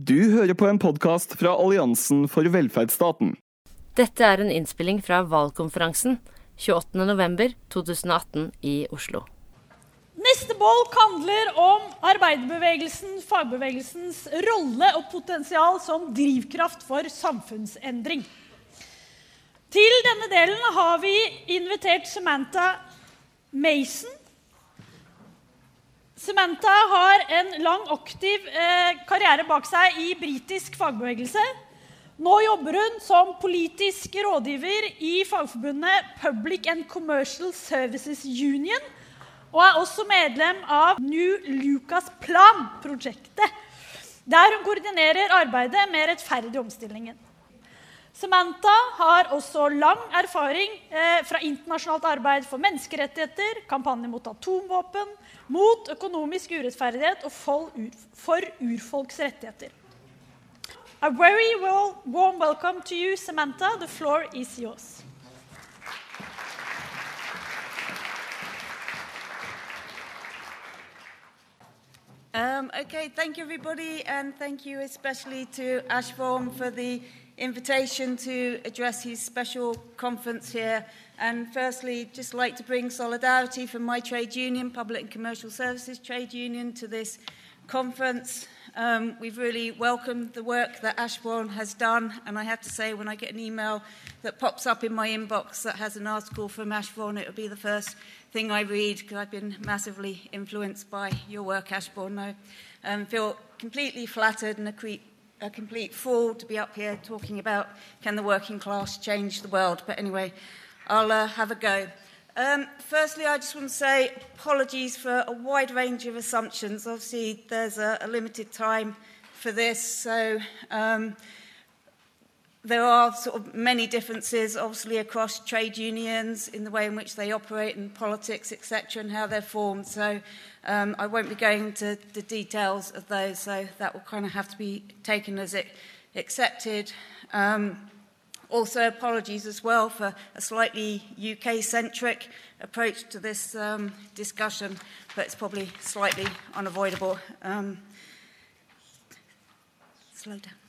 Du hører på en podkast fra Alliansen for velferdsstaten. Dette er en innspilling fra valgkonferansen 28.11.2018 i Oslo. Neste bolk handler om arbeiderbevegelsen, fagbevegelsens rolle og potensial som drivkraft for samfunnsendring. Til denne delen har vi invitert Samantha Mason. Samantha har en lang, aktiv eh, karriere bak seg i britisk fagbevegelse. Nå jobber hun som politisk rådgiver i fagforbundet Public and Commercial Services Union og er også medlem av New Lucas Plan-prosjektet, der hun koordinerer arbeidet med rettferdig omstillingen. Samantha har også lang erfaring eh, fra internasjonalt arbeid for menneskerettigheter, kampanje mot atomvåpen, mot økonomisk urettferdighet og for urfolks rettigheter. A very well, warm welcome to you, Samantha. The floor is yours. Um, okay, thank you, everybody, and thank you especially to Ashbourne for the invitation to address his special conference here. And firstly, just like to bring solidarity from my trade union, Public and Commercial Services Trade Union, to this conference. Um, we've really welcomed the work that Asbjørn has done, and I have to say, when I get an email that pops up in my inbox that has an article from Asbjørn, it will be the first thing I read because I've been massively influenced by your work, Asbjørn. I um, feel completely flattered and a, complete fool to be up here talking about can the working class change the world. But anyway, I'll uh, have a go. Um, firstly, I just want to say apologies for a wide range of assumptions. Obviously, there's a, a limited time for this, so um, there are sort of many differences, obviously, across trade unions in the way in which they operate and politics, etc., and how they're formed. So um, I won't be going into the details of those, so that will kind of have to be taken as it accepted. Um, also, apologies as well for a slightly UK centric approach to this um, discussion, but it's probably slightly unavoidable. Um, slow down.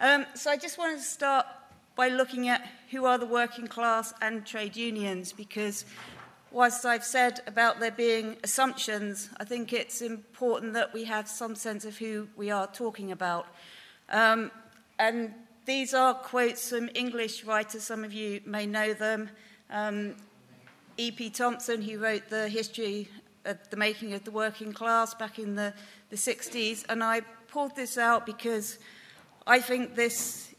Um, so, I just wanted to start by looking at who are the working class and trade unions because whilst I've said about there being assumptions, I think it's important that we have some sense of who we are talking about. Um, and these are quotes from English writers, some of you may know them. Um, E.P. Thompson, who wrote the history of the making of the working class back in the, the 60s. And I pulled this out because I think this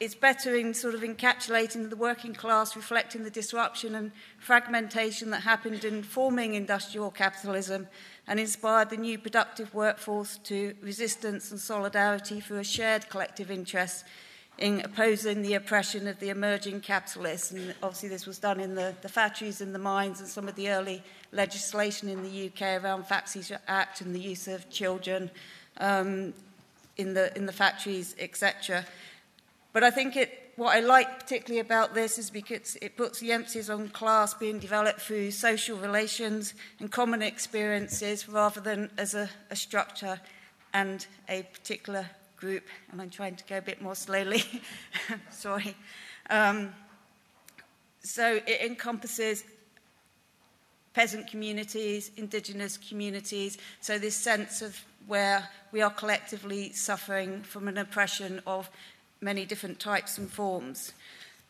is better in sort of encapsulating the working class, reflecting the disruption and fragmentation that happened in forming industrial capitalism and inspired the new productive workforce to resistance and solidarity through a shared collective interest in opposing the oppression of the emerging capitalists. And obviously, this was done in the, the factories and the mines and some of the early legislation in the UK around Factories Act and the use of children um, in, the, in the factories, etc. But I think it what I like particularly about this is because it puts the emphasis on class being developed through social relations and common experiences rather than as a, a structure and a particular group. And I'm trying to go a bit more slowly. Sorry. Um, so it encompasses peasant communities, indigenous communities, so this sense of where we are collectively suffering from an oppression of many different types and forms.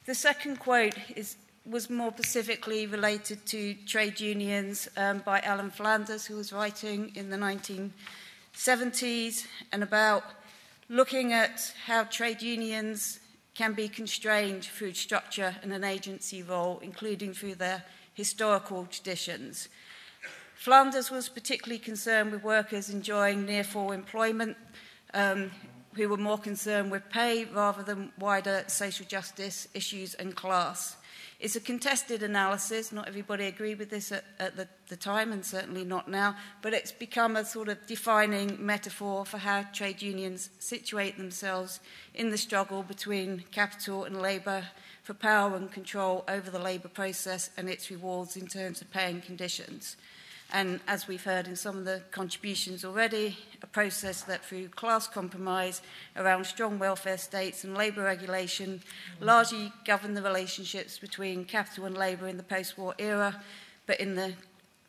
The second quote is, was more specifically related to trade unions um, by Alan Flanders, who was writing in the 1970s and about looking at how trade unions can be constrained through structure and an agency role, including through their historical traditions. Flanders was particularly concerned with workers enjoying near full employment, um, who were more concerned with pay rather than wider social justice issues and class. It's a contested analysis. Not everybody agreed with this at, at the, the time, and certainly not now, but it's become a sort of defining metaphor for how trade unions situate themselves in the struggle between capital and labour for power and control over the labour process and its rewards in terms of pay and conditions. And as we've heard in some of the contributions already, a process that through class compromise around strong welfare states and labour regulation largely governed the relationships between capital and labour in the post-war era, but in the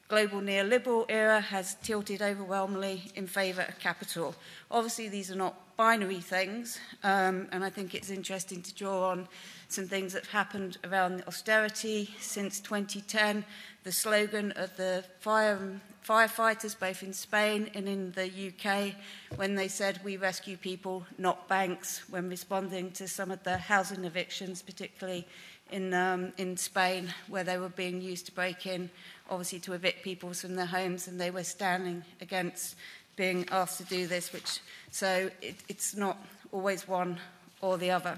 global neoliberal era has tilted overwhelmingly in favour of capital. Obviously, these are not binary things, um, and I think it's interesting to draw on some things that have happened around the austerity since 2010 the slogan of the fire, firefighters, both in Spain and in the UK, when they said, We rescue people, not banks, when responding to some of the housing evictions, particularly in, um, in Spain, where they were being used to break in, obviously to evict people from their homes, and they were standing against being asked to do this, which so it, it's not always one or the other.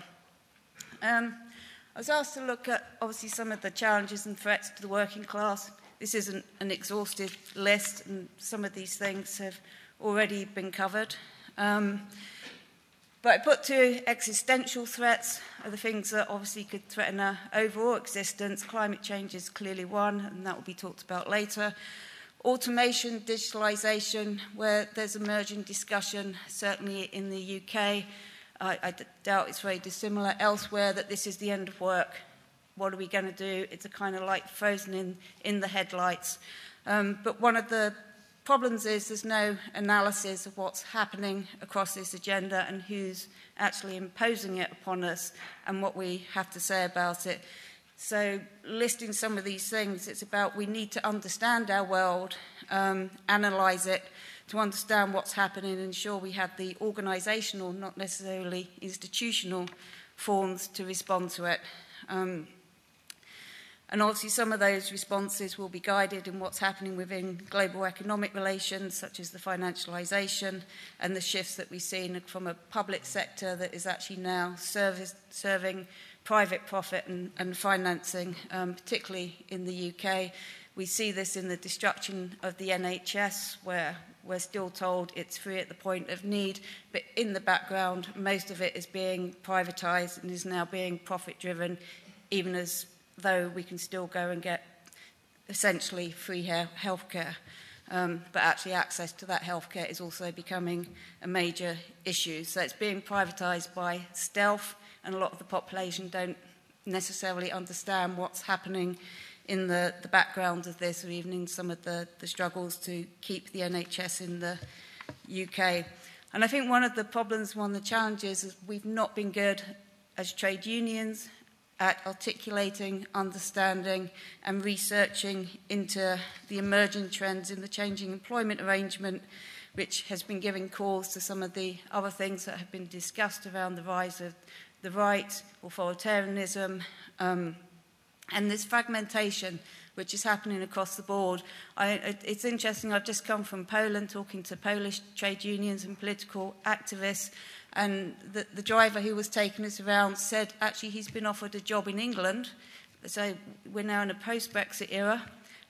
Um, I was asked to look at obviously some of the challenges and threats to the working class. This isn't an exhaustive list, and some of these things have already been covered. Um, but I put two existential threats are the things that obviously could threaten our overall existence. Climate change is clearly one, and that will be talked about later. Automation, digitalisation, where there's emerging discussion, certainly in the UK, I, I doubt it's very dissimilar elsewhere that this is the end of work. What are we going to do? It's a kind of like frozen in, in the headlights. Um, but one of the problems is there's no analysis of what's happening across this agenda and who's actually imposing it upon us and what we have to say about it. So, listing some of these things, it's about we need to understand our world, um, analyse it, to understand what's happening and ensure we have the organisational, not necessarily institutional, forms to respond to it. Um, and obviously, some of those responses will be guided in what's happening within global economic relations, such as the financialisation and the shifts that we've seen from a public sector that is actually now service, serving private profit and, and financing, um, particularly in the UK. We see this in the destruction of the NHS, where we're still told it's free at the point of need, but in the background, most of it is being privatised and is now being profit driven, even as though we can still go and get essentially free health care. Um, but actually, access to that healthcare is also becoming a major issue. So it's being privatised by stealth, and a lot of the population don't necessarily understand what's happening in the, the background of this, or even in some of the, the struggles to keep the NHS in the UK. And I think one of the problems, one of the challenges, is we've not been good as trade unions at articulating, understanding, and researching into the emerging trends in the changing employment arrangement, which has been giving cause to some of the other things that have been discussed around the rise of the right, authoritarianism, um, and this fragmentation which is happening across the board. I, it's interesting, I've just come from Poland talking to Polish trade unions and political activists, and the, the driver who was taking us around said actually he's been offered a job in England, so we're now in a post Brexit era,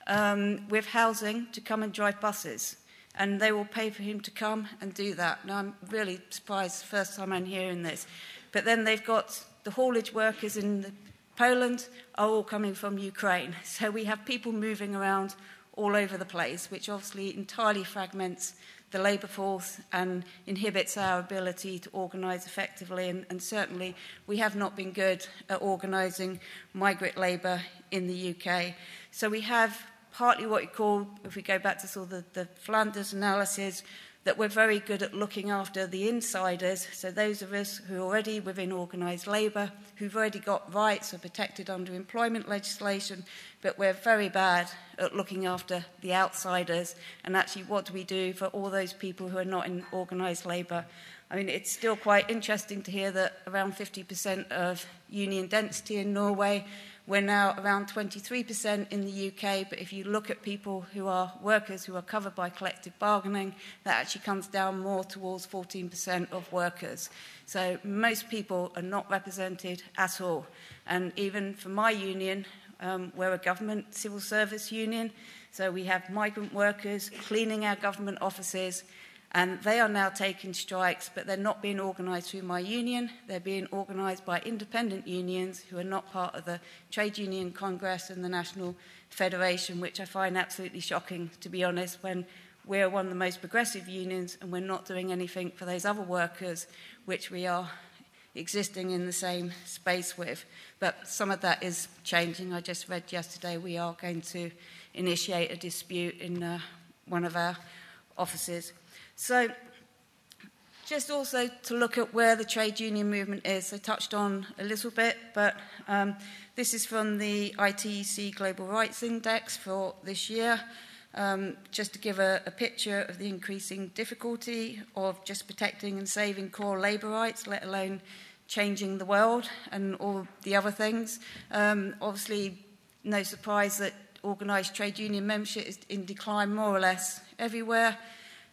um, with housing to come and drive buses. And they will pay for him to come and do that. Now, I'm really surprised, first time I'm hearing this. But then they've got the haulage workers in Poland are all coming from Ukraine. So we have people moving around all over the place, which obviously entirely fragments the labour force and inhibits our ability to organise effectively. And, and certainly, we have not been good at organising migrant labour in the UK. So we have partly what you call, if we go back to sort of the, the Flanders analysis, that we're very good at looking after the insiders, so those of us who are already within organised labour, who've already got rights, are protected under employment legislation, but we're very bad at looking after the outsiders. And actually, what do we do for all those people who are not in organised labour? I mean, it's still quite interesting to hear that around 50% of union density in Norway we're now around 23% in the UK, but if you look at people who are workers who are covered by collective bargaining, that actually comes down more towards 14% of workers. So most people are not represented at all. And even for my union, um, we're a government civil service union, so we have migrant workers cleaning our government offices, And they are now taking strikes, but they're not being organised through my union. They're being organised by independent unions who are not part of the Trade Union Congress and the National Federation, which I find absolutely shocking, to be honest, when we're one of the most progressive unions and we're not doing anything for those other workers which we are existing in the same space with. But some of that is changing. I just read yesterday we are going to initiate a dispute in uh, one of our offices. So, just also to look at where the trade union movement is. I touched on a little bit, but um, this is from the ITUC Global Rights Index for this year. Um, just to give a, a picture of the increasing difficulty of just protecting and saving core labour rights, let alone changing the world and all the other things. Um, obviously, no surprise that organised trade union membership is in decline more or less everywhere.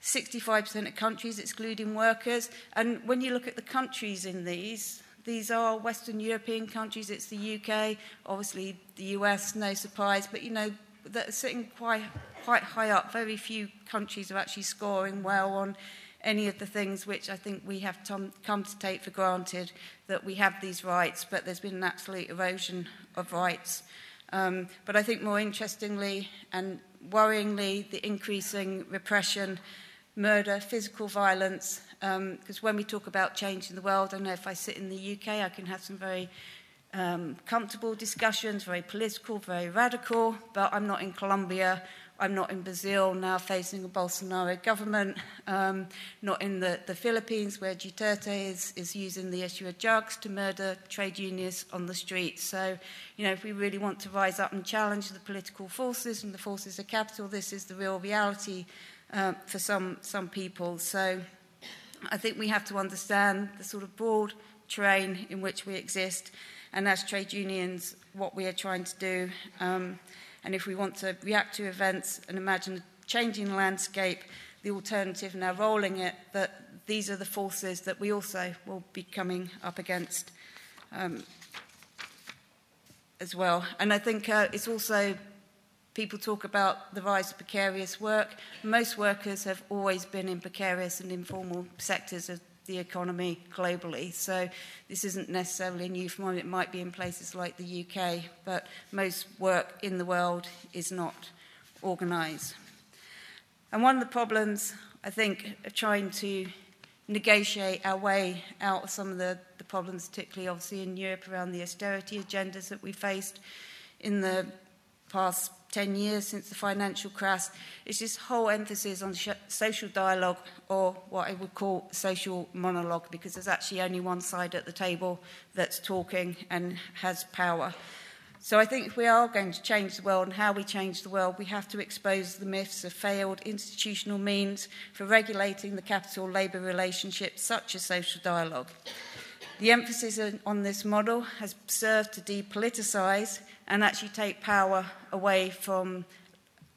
65% of countries excluding workers. And when you look at the countries in these, these are Western European countries, it's the UK, obviously the US, no surprise, but you know, that are sitting quite, quite high up. Very few countries are actually scoring well on any of the things which I think we have come to take for granted that we have these rights, but there's been an absolute erosion of rights. Um, but I think more interestingly and worryingly, the increasing repression, murder, physical violence, because um, when we talk about change in the world, I know if I sit in the UK, I can have some very um, comfortable discussions, very political, very radical, but I'm not in Colombia, I'm not in Brazil now facing a Bolsonaro government, um, not in the, the Philippines where Duterte is, is using the issue of drugs to murder trade unionists on the streets. So, you know, if we really want to rise up and challenge the political forces and the forces of capital, this is the real reality uh, for some, some people. So I think we have to understand the sort of broad terrain in which we exist and as trade unions, what we are trying to do. Um, and if we want to react to events and imagine a changing landscape, the alternative now rolling it, that these are the forces that we also will be coming up against um, as well. And I think uh, it's also, people talk about the rise of precarious work. Most workers have always been in precarious and informal sectors of the economy globally. So this isn't necessarily a new phenomenon. It might be in places like the UK, but most work in the world is not organised. And one of the problems, I think, of trying to negotiate our way out of some of the, the problems, particularly obviously in Europe around the austerity agendas that we faced in the past 10 years since the financial crash, is this whole emphasis on social dialogue or what I would call social monologue, because there's actually only one side at the table that's talking and has power. So I think if we are going to change the world and how we change the world, we have to expose the myths of failed institutional means for regulating the capital-labour relationship, such as social dialogue. The emphasis on this model has served to depoliticise and actually take power away from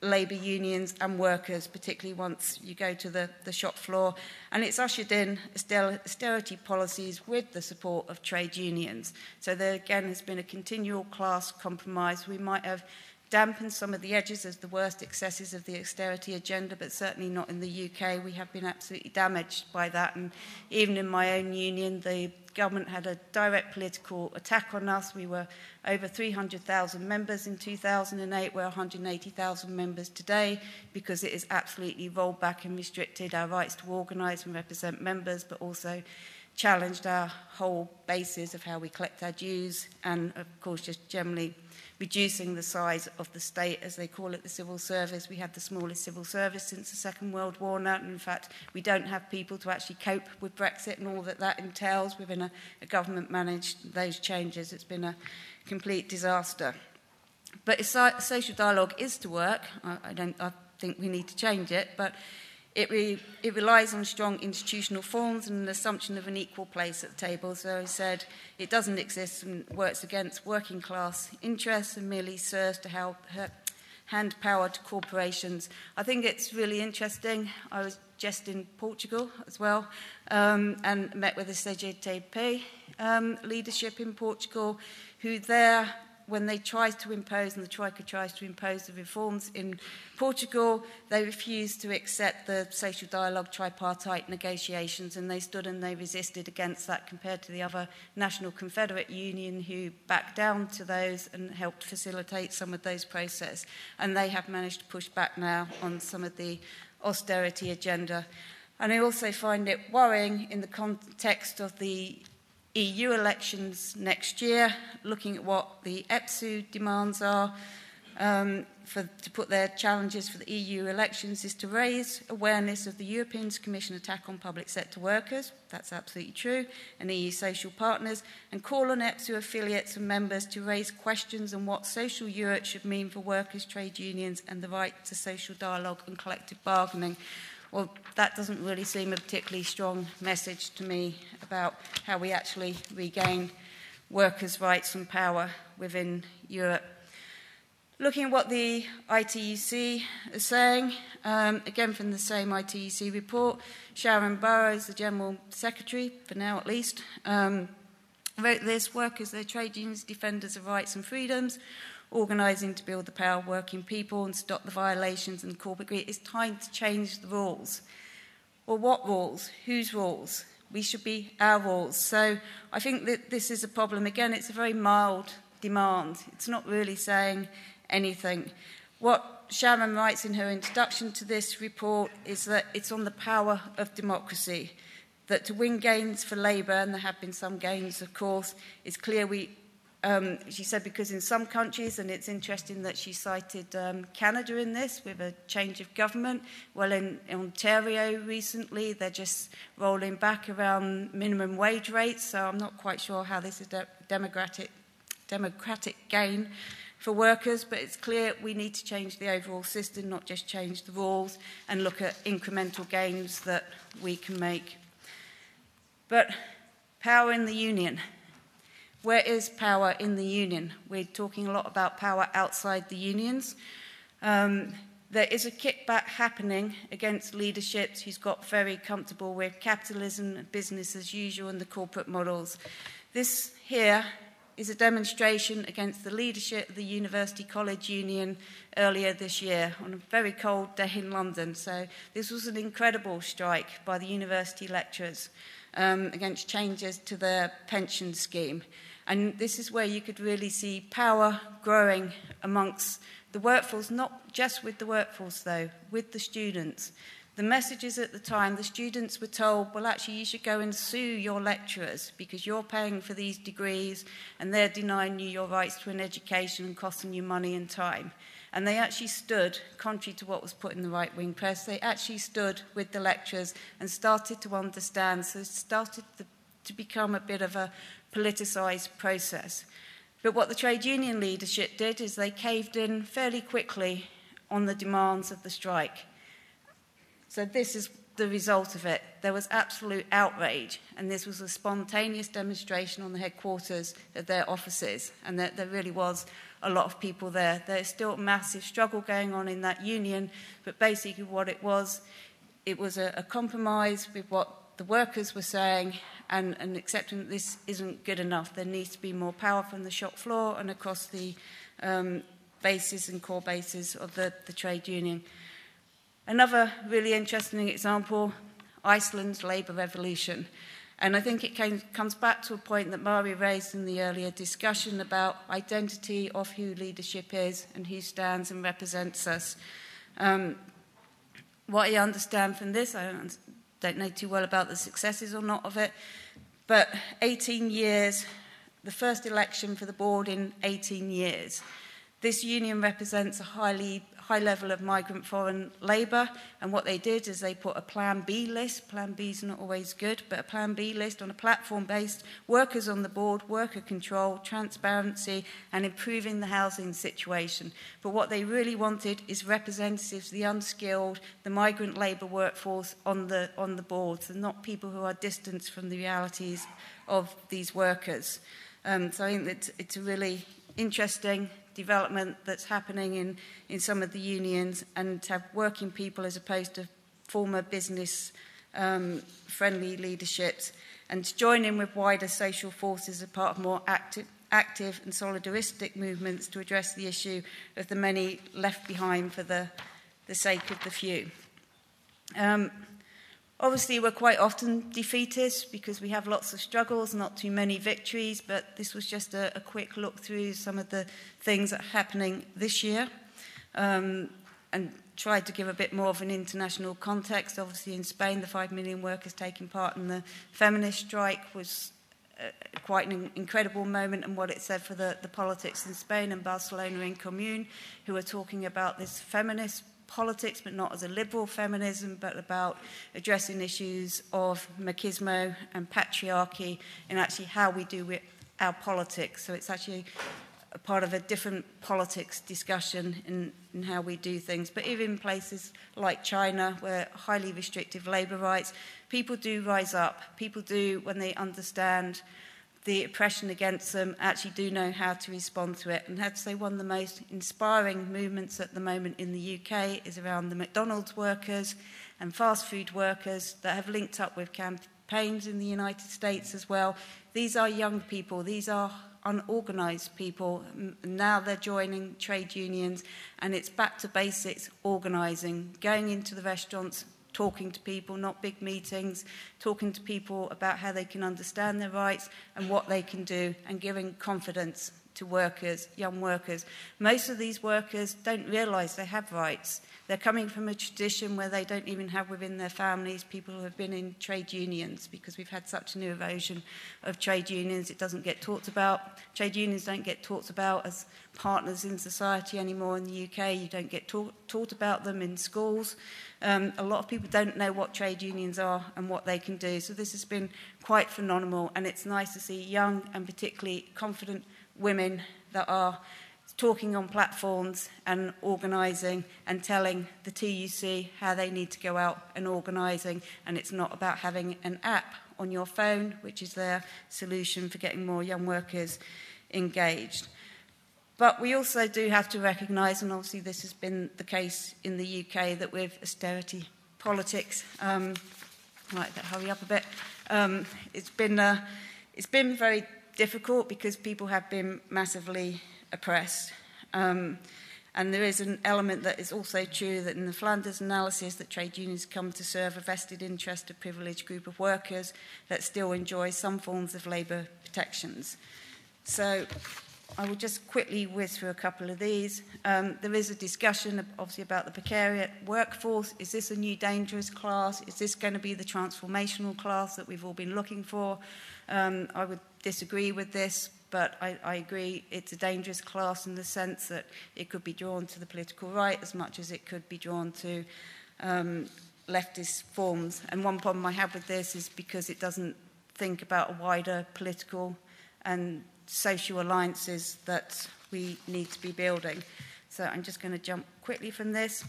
labour unions and workers, particularly once you go to the, the shop floor. And it's ushered in austerity policies with the support of trade unions. So there again has been a continual class compromise. We might have dampened some of the edges as the worst excesses of the austerity agenda, but certainly not in the UK. We have been absolutely damaged by that. And even in my own union, the government had a direct political attack on us. We were over 300,000 members in 2008. We're 180,000 members today because it has absolutely rolled back and restricted our rights to organise and represent members, but also challenged our whole basis of how we collect our dues and, of course, just generally reducing the size of the state, as they call it, the civil service. We have the smallest civil service since the Second World War now. And in fact, we don't have people to actually cope with Brexit and all that that entails within a, a government managed those changes. It's been a complete disaster. But social dialogue is to work, I, I, don't, I think we need to change it, but It, re, it relies on strong institutional forms and an assumption of an equal place at the table. So I said it doesn't exist and works against working class interests and merely serves to help hand power to corporations. I think it's really interesting. I was just in Portugal as well um, and met with the CGTP um, leadership in Portugal, who there when they tried to impose, and the Troika tries to impose the reforms in Portugal, they refused to accept the social dialogue tripartite negotiations, and they stood and they resisted against that compared to the other National Confederate Union who backed down to those and helped facilitate some of those processes. And they have managed to push back now on some of the austerity agenda. And I also find it worrying in the context of the EU elections next year, looking at what the EPSU demands are um, for, to put their challenges for the EU elections is to raise awareness of the European Commission attack on public sector workers, that's absolutely true, and EU social partners, and call on EPSU affiliates and members to raise questions on what social Europe should mean for workers, trade unions, and the right to social dialogue and collective bargaining. Well, that doesn't really seem a particularly strong message to me about how we actually regain workers' rights and power within Europe. Looking at what the ITUC is saying, um, again from the same ITUC report, Sharan Burrows, the General Secretary, for now at least, um, wrote this Workers, their trade unions, defenders of rights and freedoms, organising to build the power of working people and stop the violations and corporate greed. It's time to change the rules. Well, what rules? Whose rules? We should be our rules. So I think that this is a problem. Again, it's a very mild demand. It's not really saying anything. What Sharan writes in her introduction to this report is that it's on the power of democracy. That to win gains for Labour, and there have been some gains, of course, it's clear we um, she said because in some countries, and it's interesting that she cited um, Canada in this with a change of government. Well, in, in Ontario recently, they're just rolling back around minimum wage rates, so I'm not quite sure how this is de- democratic, democratic gain for workers, but it's clear we need to change the overall system, not just change the rules, and look at incremental gains that we can make. But power in the union. Where is power in the union? We're talking a lot about power outside the unions. Um, there is a kickback happening against leaderships who's got very comfortable with capitalism, business as usual, and the corporate models. This here is a demonstration against the leadership of the University College Union earlier this year on a very cold day in London. So, this was an incredible strike by the university lecturers um, against changes to their pension scheme. And this is where you could really see power growing amongst the workforce, not just with the workforce, though, with the students. The messages at the time, the students were told, well, actually, you should go and sue your lecturers because you're paying for these degrees and they're denying you your rights to an education and costing you money and time. And they actually stood, contrary to what was put in the right wing press, they actually stood with the lecturers and started to understand. So it started to become a bit of a politicised process. But what the trade union leadership did is they caved in fairly quickly on the demands of the strike. So this is the result of it. There was absolute outrage, and this was a spontaneous demonstration on the headquarters of their offices, and there, there really was a lot of people there. There's still a massive struggle going on in that union, but basically what it was, it was a, a compromise with what the workers were saying and, and accepting that this isn't good enough. There needs to be more power from the shop floor and across the um, bases and core bases of the, the trade union. Another really interesting example Iceland's labour revolution. And I think it came, comes back to a point that Mari raised in the earlier discussion about identity of who leadership is and who stands and represents us. Um, what I understand from this, I don't, don't know too well about the successes or not of it, but 18 years, the first election for the board in 18 years. This union represents a highly high level of migrant foreign labour. And what they did is they put a Plan B list. Plan B is not always good, but a Plan B list on a platform based workers on the board, worker control, transparency, and improving the housing situation. But what they really wanted is representatives, the unskilled, the migrant labour workforce on the, on the boards, and not people who are distanced from the realities of these workers. Um, so I think that it's a really interesting development that's happening in, in some of the unions and to have working people as opposed to former business um, friendly leaderships and to join in with wider social forces as part of more active, active and solidaristic movements to address the issue of the many left behind for the, the sake of the few. Um, obviously, we're quite often defeatist because we have lots of struggles, not too many victories, but this was just a, a quick look through some of the things that are happening this year. Um, and tried to give a bit more of an international context. Obviously, in Spain, the 5 million workers taking part in the feminist strike was uh, quite an incredible moment and what it said for the, the politics in Spain and Barcelona en Comú, who are talking about this feminist politics, but not as a liberal feminism, but about addressing issues of machismo and patriarchy and actually how we do our politics. So it's actually a part of a different politics discussion in, in how we do things. But even in places like China, where highly restrictive labour rights, people do rise up. People do, when they understand the oppression against them, actually do know how to respond to it. And I'd say one of the most inspiring movements at the moment in the UK is around the McDonald's workers and fast food workers that have linked up with campaigns in the United States as well. These are young people, these are unorganised people. Now they're joining trade unions, and it's back to basics organising, going into the restaurants, talking to people, not big meetings, talking to people about how they can understand their rights and what they can do, and giving confidence to workers, young workers. Most of these workers don't realise they have rights. They're coming from a tradition where they don't even have within their families people who have been in trade unions because we've had such an erosion of trade unions. It doesn't get talked about. Trade unions don't get talked about as partners in society anymore in the UK. You don't get taught, taught about them in schools. Um, a lot of people don't know what trade unions are and what they can do. So this has been quite phenomenal, and it's nice to see young and particularly confident women that are talking on platforms and organising and telling the TUC how they need to go out and organising. And it's not about having an app on your phone, which is their solution for getting more young workers engaged. But we also do have to recognise, and obviously this has been the case in the UK, that with austerity politics, um, right, hurry up a bit, um, it's, been, uh, it's been very difficult because people have been massively oppressed. Um, and there is an element that is also true that in the Flanders analysis that trade unions come to serve a vested interest, a privileged group of workers that still enjoy some forms of labour protections. So I will just quickly whiz through a couple of these. Um, there is a discussion, obviously, about the precariat workforce. Is this a new dangerous class? Is this going to be the transformational class that we've all been looking for? Um, I would disagree with this, but I, I agree it's a dangerous class in the sense that it could be drawn to the political right as much as it could be drawn to um, leftist forms. And one problem I have with this is because it doesn't think about a wider political and social alliances that we need to be building. So I'm just going to jump quickly from this.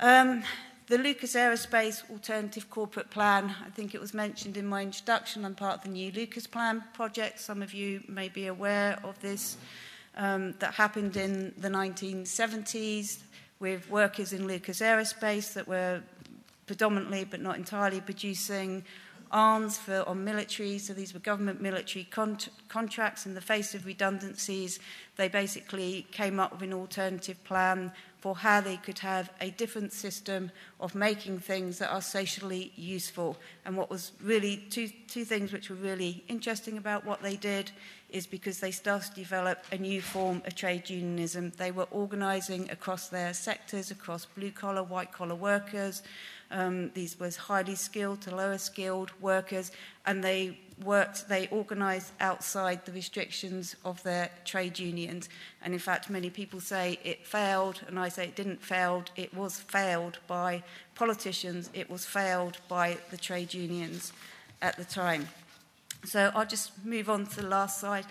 Um, the Lucas Aerospace Alternative Corporate Plan, I think it was mentioned in my introduction, I'm part of the new Lucas Plan project. Some of you may be aware of this, um, that happened in the 1970s with workers in Lucas Aerospace that were predominantly but not entirely producing arms for, on military, so these were government military con contracts. In the face of redundancies, they basically came up with an alternative plan for how they could have a different system of making things that are socially useful. And what was really two, two things which were really interesting about what they did is because they started to develop a new form of trade unionism. They were organizing across their sectors, across blue collar, white collar workers. Um, these was highly skilled to lower skilled workers, and they worked, they organised outside the restrictions of their trade unions. And in fact, many people say it failed, and I say it didn't fail, it was failed by politicians, it was failed by the trade unions at the time. So I'll just move on to the last slide.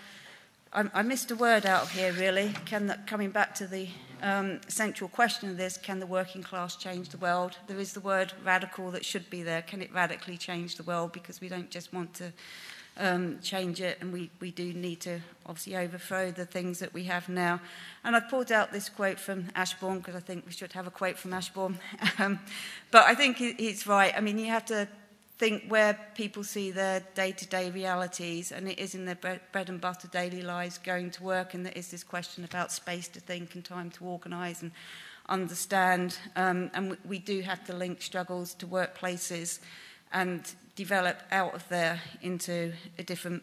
I, I missed a word out here, really. Can the, coming back to the um, central question of this can the working class change the world? There is the word radical that should be there. Can it radically change the world? Because we don't just want to um, change it, and we, we do need to obviously overthrow the things that we have now. And I've pulled out this quote from Asbjørn because I think we should have a quote from Asbjørn. um, but I think he's right. I mean, you have to think where people see their day-to-day realities, and it is in their bread, and butter daily lives, going to work, and there is this question about space to think and time to organise and understand. Um, and we, we do have to link struggles to workplaces and develop out of there into a different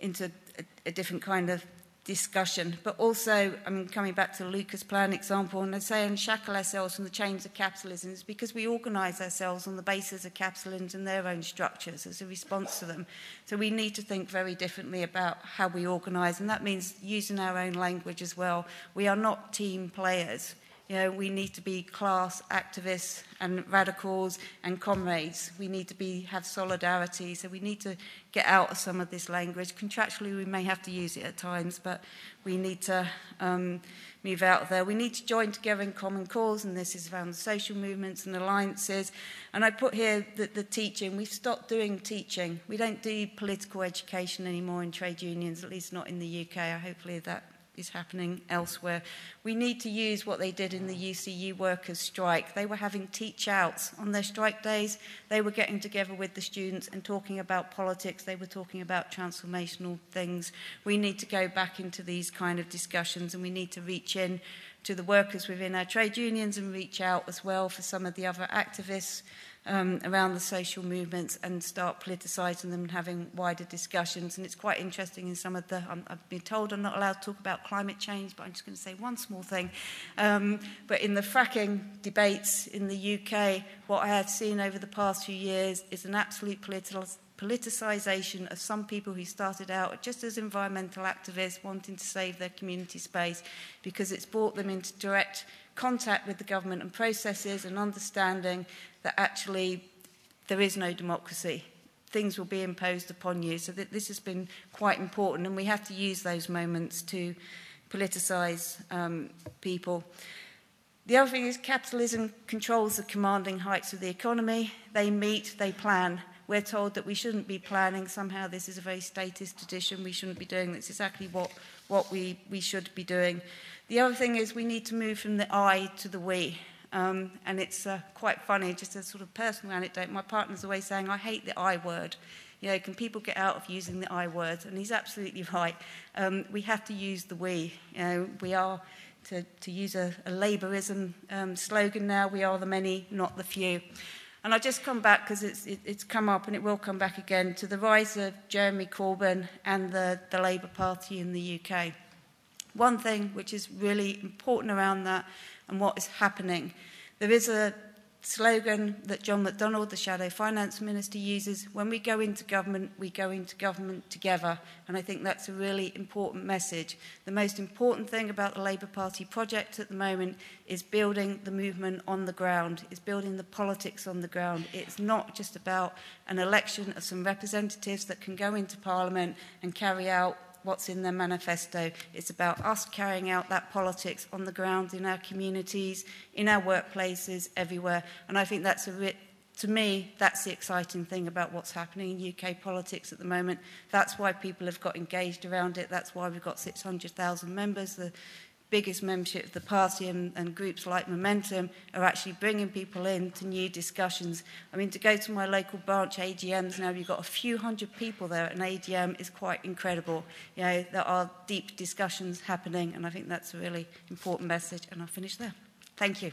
into a, a different kind of discussion. But also, I mean, coming back to Lucas Plan example, and I say unshackle ourselves from the chains of capitalism is because we organise ourselves on the basis of capitalism and their own structures as a response to them. So we need to think very differently about how we organise, and that means using our own language as well. We are not team players. You know, we need to be class activists and radicals and comrades. We need to be have solidarity. So we need to get out of some of this language. Contractually, we may have to use it at times, but we need to um, move out there. We need to join together in common cause, and this is around social movements and alliances. And I put here that the teaching, we've stopped doing teaching. We don't do political education anymore in trade unions, at least not in the UK. Hopefully that is happening elsewhere. We need to use what they did in the UCU workers' strike. They were having teach outs on their strike days. They were getting together with the students and talking about politics. They were talking about transformational things. We need to go back into these kind of discussions and we need to reach in to the workers within our trade unions and reach out as well for some of the other activists um, around the social movements and start politicising them and having wider discussions. And it's quite interesting in some of the, I'm, I've been told I'm not allowed to talk about climate change, but I'm just going to say one small thing. Um, but in the fracking debates in the UK, what I have seen over the past few years is an absolute political politicisation of some people who started out just as environmental activists wanting to save their community space because it's brought them into direct contact with the government and processes and understanding that actually there is no democracy. Things will be imposed upon you. So that this has been quite important, and we have to use those moments to politicise um, people. The other thing is capitalism controls the commanding heights of the economy. They meet, they plan. We're told that we shouldn't be planning. Somehow this is a very statist tradition. We shouldn't be doing this. exactly what, what we, we should be doing. The other thing is we need to move from the I to the we. Um, and it's uh, quite funny, just a sort of personal anecdote. My partner's always saying, I hate the I word. You know, can people get out of using the I word? And he's absolutely right. Um, we have to use the we. You know, we are, to, to use a, a Labourism um, slogan now, we are the many, not the few. And I just come back because it's, it, it's come up and it will come back again to the rise of Jeremy Corbyn and the, the Labour Party in the UK. One thing which is really important around that and what is happening. There is a slogan that John McDonnell, the Shadow Finance Minister, uses when we go into government, we go into government together. And I think that's a really important message. The most important thing about the Labour Party project at the moment is building the movement on the ground, is building the politics on the ground. It's not just about an election of some representatives that can go into Parliament and carry out what's in their manifesto. It's about us carrying out that politics on the ground in our communities, in our workplaces, everywhere. And I think that's a bit to me, that's the exciting thing about what's happening in UK politics at the moment. That's why people have got engaged around it. That's why we've got 600,000 members. The biggest membership of the party and, and groups like Momentum are actually bringing people in to new discussions. I mean, to go to my local branch AGMs now, you've got a few hundred people there at an AGM is quite incredible. You know, there are deep discussions happening, and I think that's a really important message, and I'll finish there. Thank you.